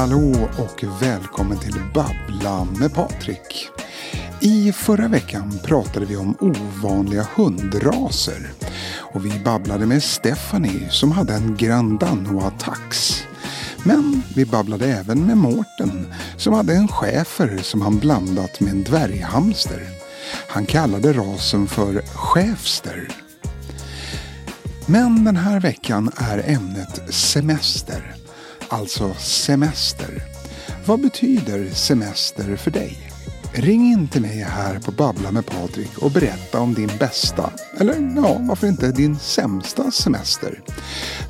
Hallå och välkommen till Babbla med Patrik. I förra veckan pratade vi om ovanliga hundraser. Och vi babblade med Stephanie som hade en Grandanoa tax. Men vi babblade även med Mårten som hade en schäfer som han blandat med en dvärghamster. Han kallade rasen för schäfster. Men den här veckan är ämnet semester. Alltså semester. Vad betyder semester för dig? Ring in till mig här på Babbla med Patrik och berätta om din bästa, eller ja, varför inte din sämsta semester.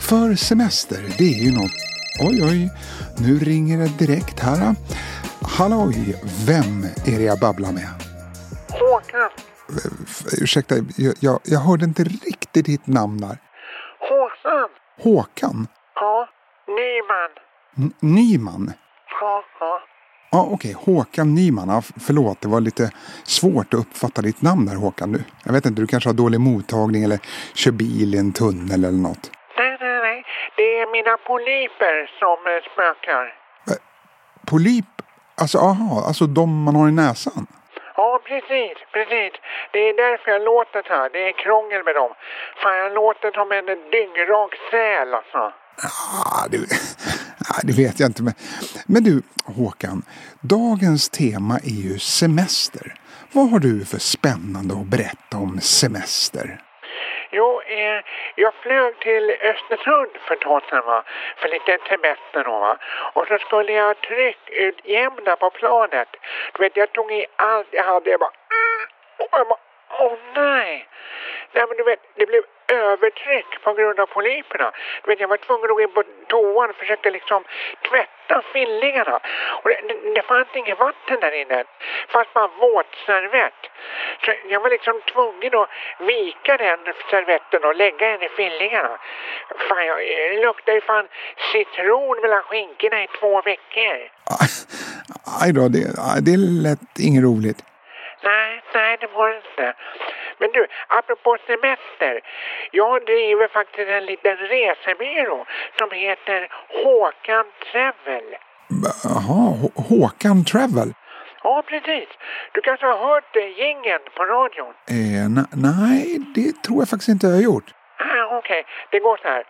För semester, det är ju något... Oj, oj, nu ringer det direkt här. Halloj, vem är det jag babblar med? Håkan. Ursäkta, jag, jag, jag hörde inte riktigt ditt namn där. Håkan. Håkan? Nyman. N- Nyman? Ja, ja. Ja, okej. Håkan Nyman. Förlåt, det var lite svårt att uppfatta ditt namn där Håkan. Du. Jag vet inte, du kanske har dålig mottagning eller kör bil i en tunnel eller något. Nej, nej, nej. Det är mina polyper som eh, spökar. Polyp? Alltså, aha, alltså de man har i näsan? Ja, precis, precis. Det är därför jag låter så här. Det är krångel med dem. Fan, jag låter som en dyngrak säl alltså. Ah, det, Nej, det vet jag inte. Men, men du, Håkan. Dagens tema är ju semester. Vad har du för spännande att berätta om semester? Jo, eh, jag flög till Östersund för ett tag sedan va. För lite semester då va. Och så skulle jag tryckutjämna på planet. Du vet, jag tog i allt jag hade. Jag bara... Mm, Och jag bara... Åh nej! Nej men du vet, det blev övertryck på grund av polyperna. Du vet, jag var tvungen att gå in på toan och försökte liksom tvätta fillingarna. Och det, det, det fanns inget vatten där inne. Fast bara våtservett. Så jag var liksom tvungen att vika den servetten och lägga den i fillingarna. Fan, jag, det luktade ju fan citron mellan skinkorna i två veckor. Aj då, det, det lät inget roligt. Nej, nej det var det inte. Men du, apropå semester. Jag driver faktiskt en liten resebyrå som heter Håkan Travel. Jaha, Hå- Håkan Travel? Ja, precis. Du kanske har hört eh, jingeln på radion? Eh, nej, det tror jag faktiskt inte jag har gjort. Ah, Okej, det går så här.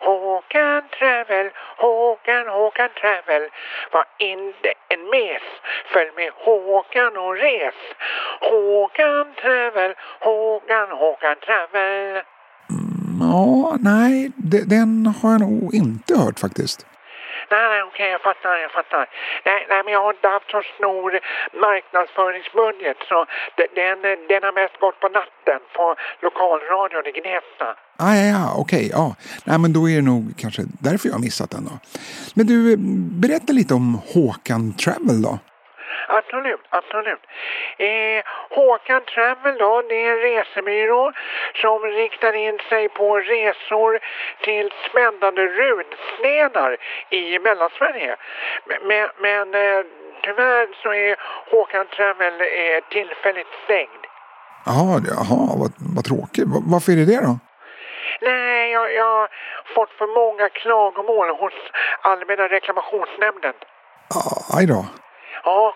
Håkan Travel, Håkan, Håkan Travel var inte en mes. Följ med Håkan och res. Håkan Travel, Håkan, Håkan Travel. Mm, ja, nej, den har jag nog inte hört faktiskt. Nej, nej, okej, jag fattar, jag fattar. Nej, nej, men jag har inte haft så stor marknadsföringsbudget så den, den har mest gått på natten på lokalradion i Gnesta. Ah, ja, ja, okej, ja. Nej, men då är det nog kanske därför jag har missat den då. Men du, eh, berätta lite om Håkan Travel då. Absolut, absolut. Eh, Håkan Travel då, det är en resebyrå som riktar in sig på resor till spännande runstenar i Mellansverige. Men, men eh, tyvärr så är Håkan Travel eh, tillfälligt stängd. Jaha, jaha vad, vad tråkigt. Va- Varför är det det då? Nej, jag, jag har fått för många klagomål hos Allmänna reklamationsnämnden. Ah, aj då. Ja,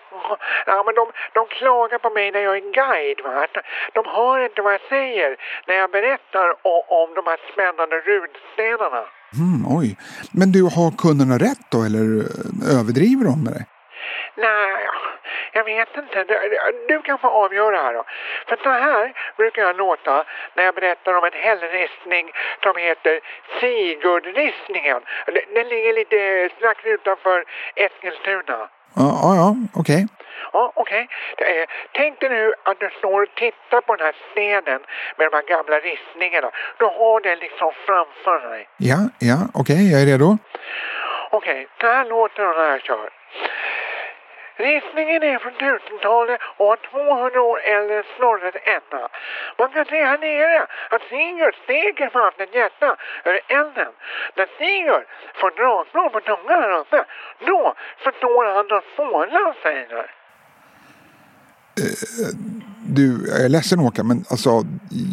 ja men de, de klagar på mig när jag är guide. Va? De hör inte vad jag säger när jag berättar o- om de här spännande runstenarna. Mm, oj. Men du, har kunderna rätt då eller eh, överdriver de med det? Nej, jag vet inte. Du, du kan få avgöra här då. För så här brukar jag låta när jag berättar om en hällristning som heter Sigurdristningen. Den, den ligger lite strax utanför Eskilstuna. Ja, ja, okej. Ja, okej. Eh, Tänk dig nu att du står och tittar på den här stenen med de här gamla ristningarna. Du har den liksom framför dig. Ja, ja, okej, jag är redo. Okej, så här låter den när jag kör. Ristningen är från 1000-talet och har 200 år äldre än Snorres Edda. Man kan se här nere att Sigurd steker ett hjärta över elden. När Sigurd får dragblod på tungan här uppe, då förstår han att fåglar säger. Du, jag är ledsen Håkan, men alltså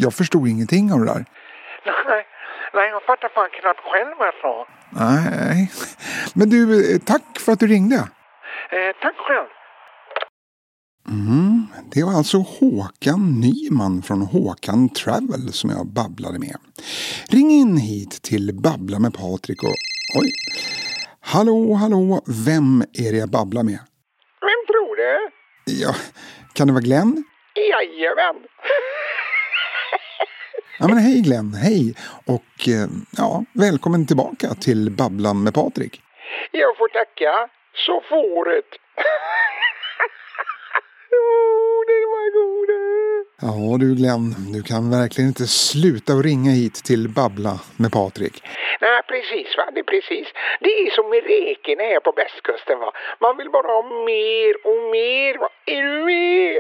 jag förstod ingenting av det där. Nej, Nej, jag fattar fan knappt själv vad jag sa. Nej. Men du, eh, tack för att du ringde. Eh, tack själv. Mm, det var alltså Håkan Nyman från Håkan Travel som jag babblade med. Ring in hit till Babbla med Patrik och... Oj! Hallå, hallå, vem är det jag babblar med? Vem tror du? Ja, kan det vara Glenn? Jajamän. Ja men hej Glenn, hej! Och eh, ja, välkommen tillbaka till Babbla med Patrik. Jag får tacka. Så fåret. oh, det var goda. Ja du Glenn, du kan verkligen inte sluta att ringa hit till Babbla med Patrik. Nej, precis va. Det är precis. Det är som med räkorna här på västkusten va. Man vill bara ha mer och mer va. Är du med?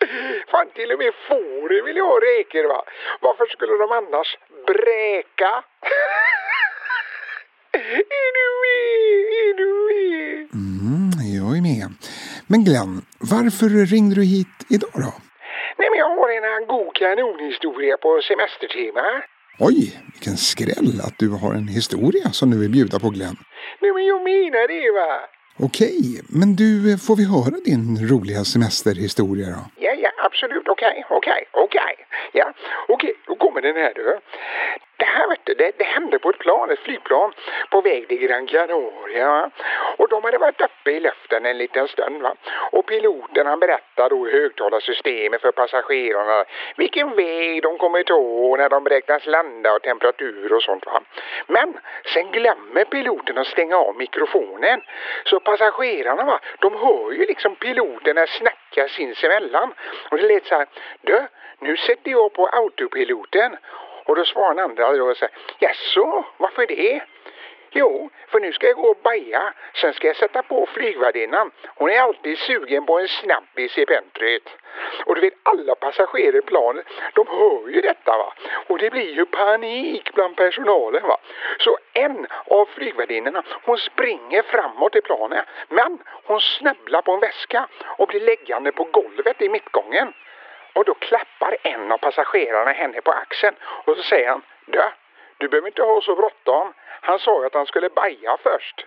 Fan, till och med fåren vill ju ha räkor va. Varför skulle de annars bräka? är du med? Är du med? Mm, jag är med. Men Glenn, varför ringde du hit idag då? Nej, men jag har en god kanonhistoria på semestertema. Oj, vilken skräll att du har en historia som du vill bjuda på Glenn. Nej, men jag menar det va. Okej, men du, får vi höra din roliga semesterhistoria då? Ja, ja, absolut. Okej, okej, okej. Ja, okej, då kommer den här du. Det här vet du, det, det hände på ett plan, ett flygplan på väg till Gran Canaria. Va? Och de hade varit uppe i luften en liten stund. Va? Och piloten han berättade då i högtalarsystemet för passagerarna vilken väg de kommer ta när de beräknas landa och temperatur och sånt. Va? Men sen glömmer piloten att stänga av mikrofonen. Så passagerarna va, de hör ju liksom piloten snacka sinsemellan. Och det lät så här, du, nu sätter jag på autopiloten. Och då svarar den andra då och säger, jaså, varför det? Jo, för nu ska jag gå och baja. Sen ska jag sätta på flygvärdinnan. Hon är alltid sugen på en snabbis i pentryt. Och du vet, alla passagerare i planet, de hör ju detta va. Och det blir ju panik bland personalen va. Så en av flygvärdinnorna, hon springer framåt i planet. Men hon snubblar på en väska och blir läggande på golvet i mittgången. Och då klappar en av passagerarna henne på axeln och så säger han, du, du behöver inte ha så bråttom. Han sa ju att han skulle baja först.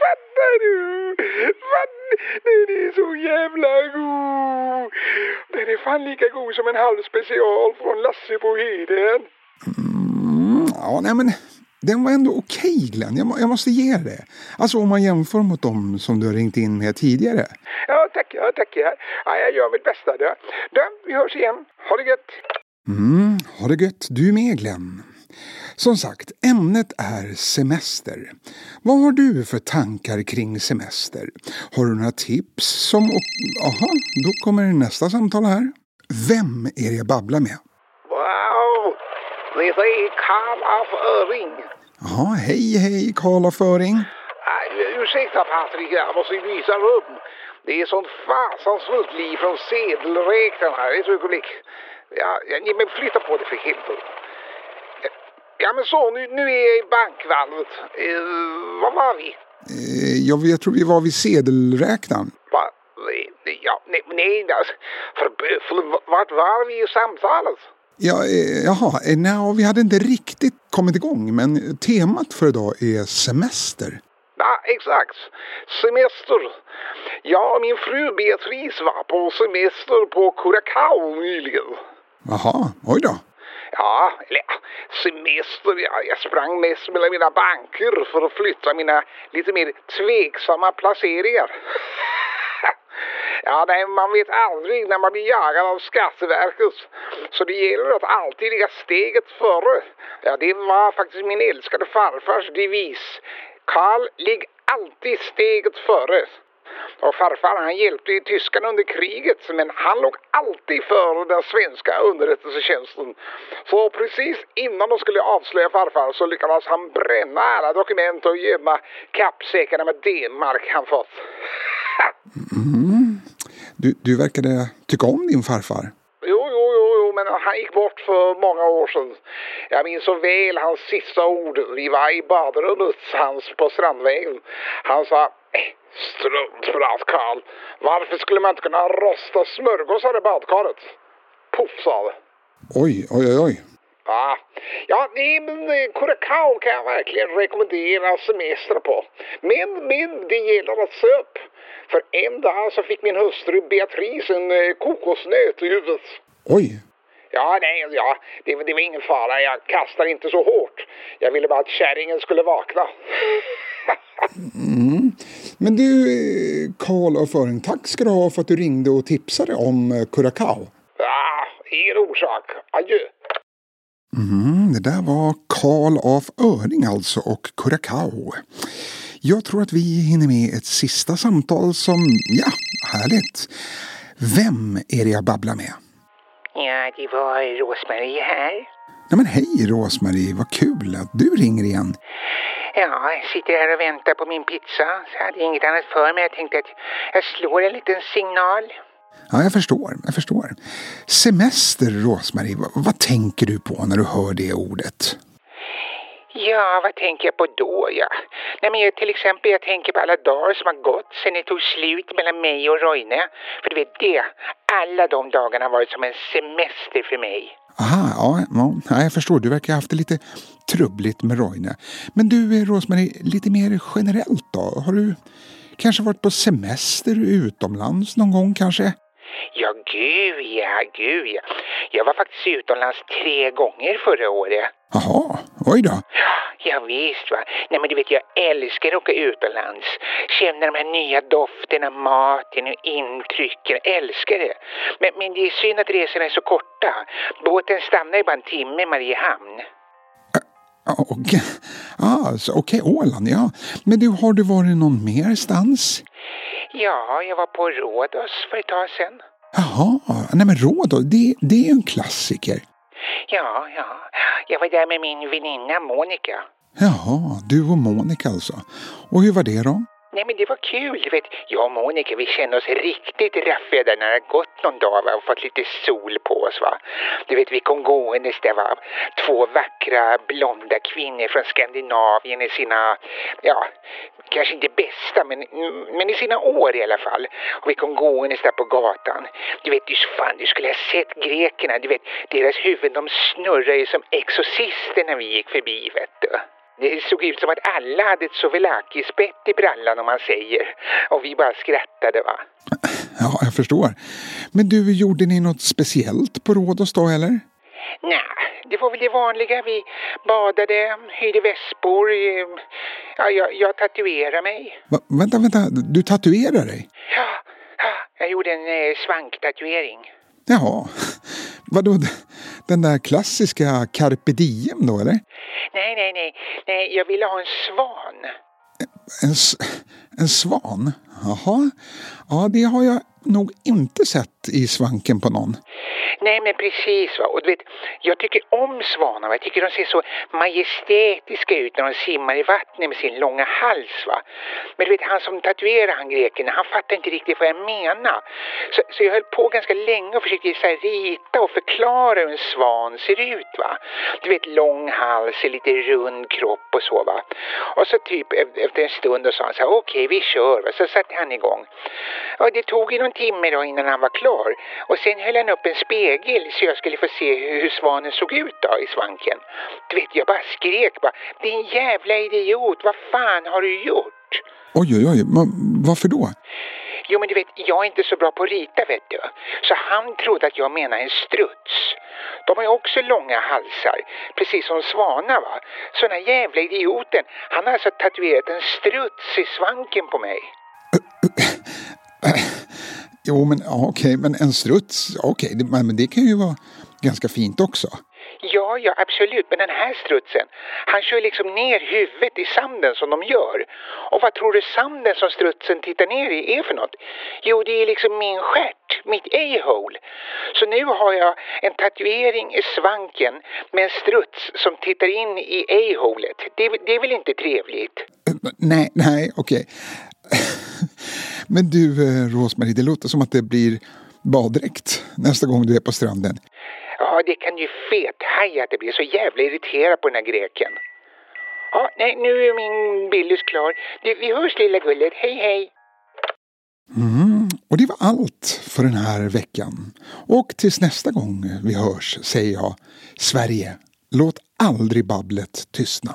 Fattar du? Den är så jävla god! Den är fan lika god som en halv special från Lasse på Heden. Mm, ja, nej men den var ändå okej Glenn, jag, jag måste ge det. Alltså om man jämför mot dem som du har ringt in med tidigare. Ja, tackar, tackar. Ja, jag gör mitt bästa. Du, du vi hörs igen. Ha det gött! Mm, ha det gött du med Glenn. Som sagt, ämnet är semester. Vad har du för tankar kring semester? Har du några tips som... Aha, då kommer nästa samtal här. Vem är det jag babblar med? Wow! Det är Karl af Öring. Jaha, hej hej Karl af Öring. Ursäkta Patrik, jag måste visa rum. Det är sånt fasansfullt liv från sedelräknarna. Ett ögonblick. Ja, ja, men flytta på det för helvete. Ja men så, nu, nu är jag i bankvalvet. Eh, var var vi? Eh, jag, jag tror vi var vid sedelräknaren. Va? Ja, nej, nej alltså, för böffeln, vart var vi i samtalet? Ja, eh, jaha, eh, nej, vi hade inte riktigt kommit igång men temat för idag är semester. Ja, exakt. Semester. Jag och min fru Beatrice var på semester på Curacao nyligen. Jaha, oj då. Ja, eller semester. Jag sprang mest mellan mina banker för att flytta mina lite mer tveksamma placeringar. Ja, nej, man vet aldrig när man blir jagad av Skatteverket. Så det gäller att alltid ligga steget före. Ja, det var faktiskt min älskade farfars devis. Karl, ligg alltid steget före. Och farfar han hjälpte ju tyskarna under kriget men han låg alltid före den svenska underrättelsetjänsten. Så precis innan de skulle avslöja farfar så lyckades han bränna alla dokument och gömma kappsäckarna med D-mark han fått. Mm. Du, du verkade tycka om din farfar. Jo, jo, jo, jo, men han gick bort för många år sedan. Jag minns så väl hans sista ord. Vi var i badrummet hans på Strandvägen. Han sa Struntprat Karl. Varför skulle man inte kunna rosta smörgåsar i badkaret? Puff sa det. Oj, oj, oj, oj. Ja, ja men eh, Curacao kan jag verkligen rekommendera semester på. Men, men det gäller att se upp. För en dag så fick min hustru Beatrice en eh, kokosnöt i huvudet. Oj, Ja, nej, ja, det, det var ingen fara. Jag kastar inte så hårt. Jag ville bara att kärringen skulle vakna. men du Karl af Öring, tack ska du ha för att du ringde och tipsade om eh, Curacao. Ja, ingen orsak. Adjö. Mm, det där var Karl af Öring alltså och Curacao. Jag tror att vi hinner med ett sista samtal som, ja, härligt. Vem är det jag babblar med? Ja, det var Rosmarie här. Ja men hej Rosmarie, vad kul att du ringer igen. Ja, jag sitter här och väntar på min pizza. Så jag hade inget annat för mig. Jag tänkte att jag slår en liten signal. Ja, jag förstår, jag förstår. Semester, Rosmarie, vad, vad tänker du på när du hör det ordet? Ja, vad tänker jag på då? Ja. Nej, men jag, till exempel, jag tänker på alla dagar som har gått sedan det tog slut mellan mig och Roine. För du vet det, alla de dagarna har varit som en semester för mig. Aha, ja, ja, ja, jag förstår. Du verkar ha haft det lite trubbligt med Roine. Men du, eh, Rosmarie, lite mer generellt då? Har du kanske varit på semester utomlands någon gång kanske? Ja, gud ja, gud ja. Jag var faktiskt utomlands tre gånger förra året. Jaha, oj då. Ja, visst va. Nej men du vet jag älskar att åka utomlands. Känna de här nya dofterna, maten och intrycken. Älskar det. Men, men det är synd att resorna är så korta. Båten stannar ju bara en timme i Mariehamn. Ja, Okej, ah, så- okej, Åland, ja. Men du, har du varit någon mer stans? Ja, jag var på Rhodos för ett tag sedan. Jaha, nej men Rhodos, det, det är ju en klassiker. Ja, ja. Jag var där med min väninna Monica. Jaha, du och Monica alltså. Och hur var det då? Nej men det var kul, du vet. Jag och Monica vi kände oss riktigt raffiga där när det har gått någon dag va, och fått lite sol på oss va. Du vet vi kom gåendes där va. Två vackra blonda kvinnor från Skandinavien i sina, ja, kanske inte bästa men, men i sina år i alla fall. Och vi kom gåendes där på gatan. Du vet, du, fan, du skulle ha sett grekerna. Du vet, deras huvuden de snurrade ju som exorcister när vi gick förbi vet du. Det såg ut som att alla hade ett souvlaki-spett i brallan om man säger. Och vi bara skrattade va. Ja, jag förstår. Men du, gjorde ni något speciellt på Rhodos då eller? Nej, det var väl det vanliga. Vi badade, hyrde vespor. eh, Ja, jag, jag tatuerade mig. Va, vänta, vänta, du tatuerar dig? Ja, ja, jag gjorde en eh, svanktatuering. Jaha, vadå den där klassiska carpe diem då eller? Nej, nej, nej. Nej, jag ville ha en svan. En, en svan? Jaha, ja det har jag nog inte sett i svanken på någon. Nej, men precis. Va? Och du vet, jag tycker om svanar. Va? Jag tycker de ser så majestätiska ut när de simmar i vattnet med sin långa hals. Va? Men du vet, han som tatuerade han greken, han fattade inte riktigt vad jag menar. Så, så jag höll på ganska länge och försökte så här, rita och förklara hur en svan ser ut. Va? Du vet, lång hals, lite rund kropp och så. Va? Och så typ efter en stund och sa han så här, okej, vi kör. Va? Så satte han igång. Och det tog ju någon timme då innan han var klar. Och sen höll han upp en spegel så jag skulle få se hur, hur svanen såg ut då i svanken. Du vet, jag bara skrek bara, din jävla idiot, vad fan har du gjort? Oj, oj, oj, men varför då? Jo, men du vet, jag är inte så bra på att rita, vet du. Så han trodde att jag menade en struts. De har ju också långa halsar, precis som svanar va. Så den här jävla idioten, han har alltså tatuerat en struts i svanken på mig. Jo, men okej, men en struts, okej, det, men det kan ju vara ganska fint också. Ja, ja, absolut. Men den här strutsen, han kör liksom ner huvudet i sanden som de gör. Och vad tror du sanden som strutsen tittar ner i är för något? Jo, det är liksom min stjärt, mitt a-hole. Så nu har jag en tatuering i svanken med en struts som tittar in i a-holet. Det, är- det är väl inte trevligt? Nej, nej, okej. Men du, eh, Rosmarie, det låter som att det blir baddräkt nästa gång du är på stranden. Ja, det kan ju fethaja att det blir så jävla irriterad på den här greken. Ja, nej, nu är min Billys klar. Du, vi hörs lilla gullet. Hej, hej. Mm, Och det var allt för den här veckan. Och tills nästa gång vi hörs säger jag Sverige, låt aldrig babblet tystna.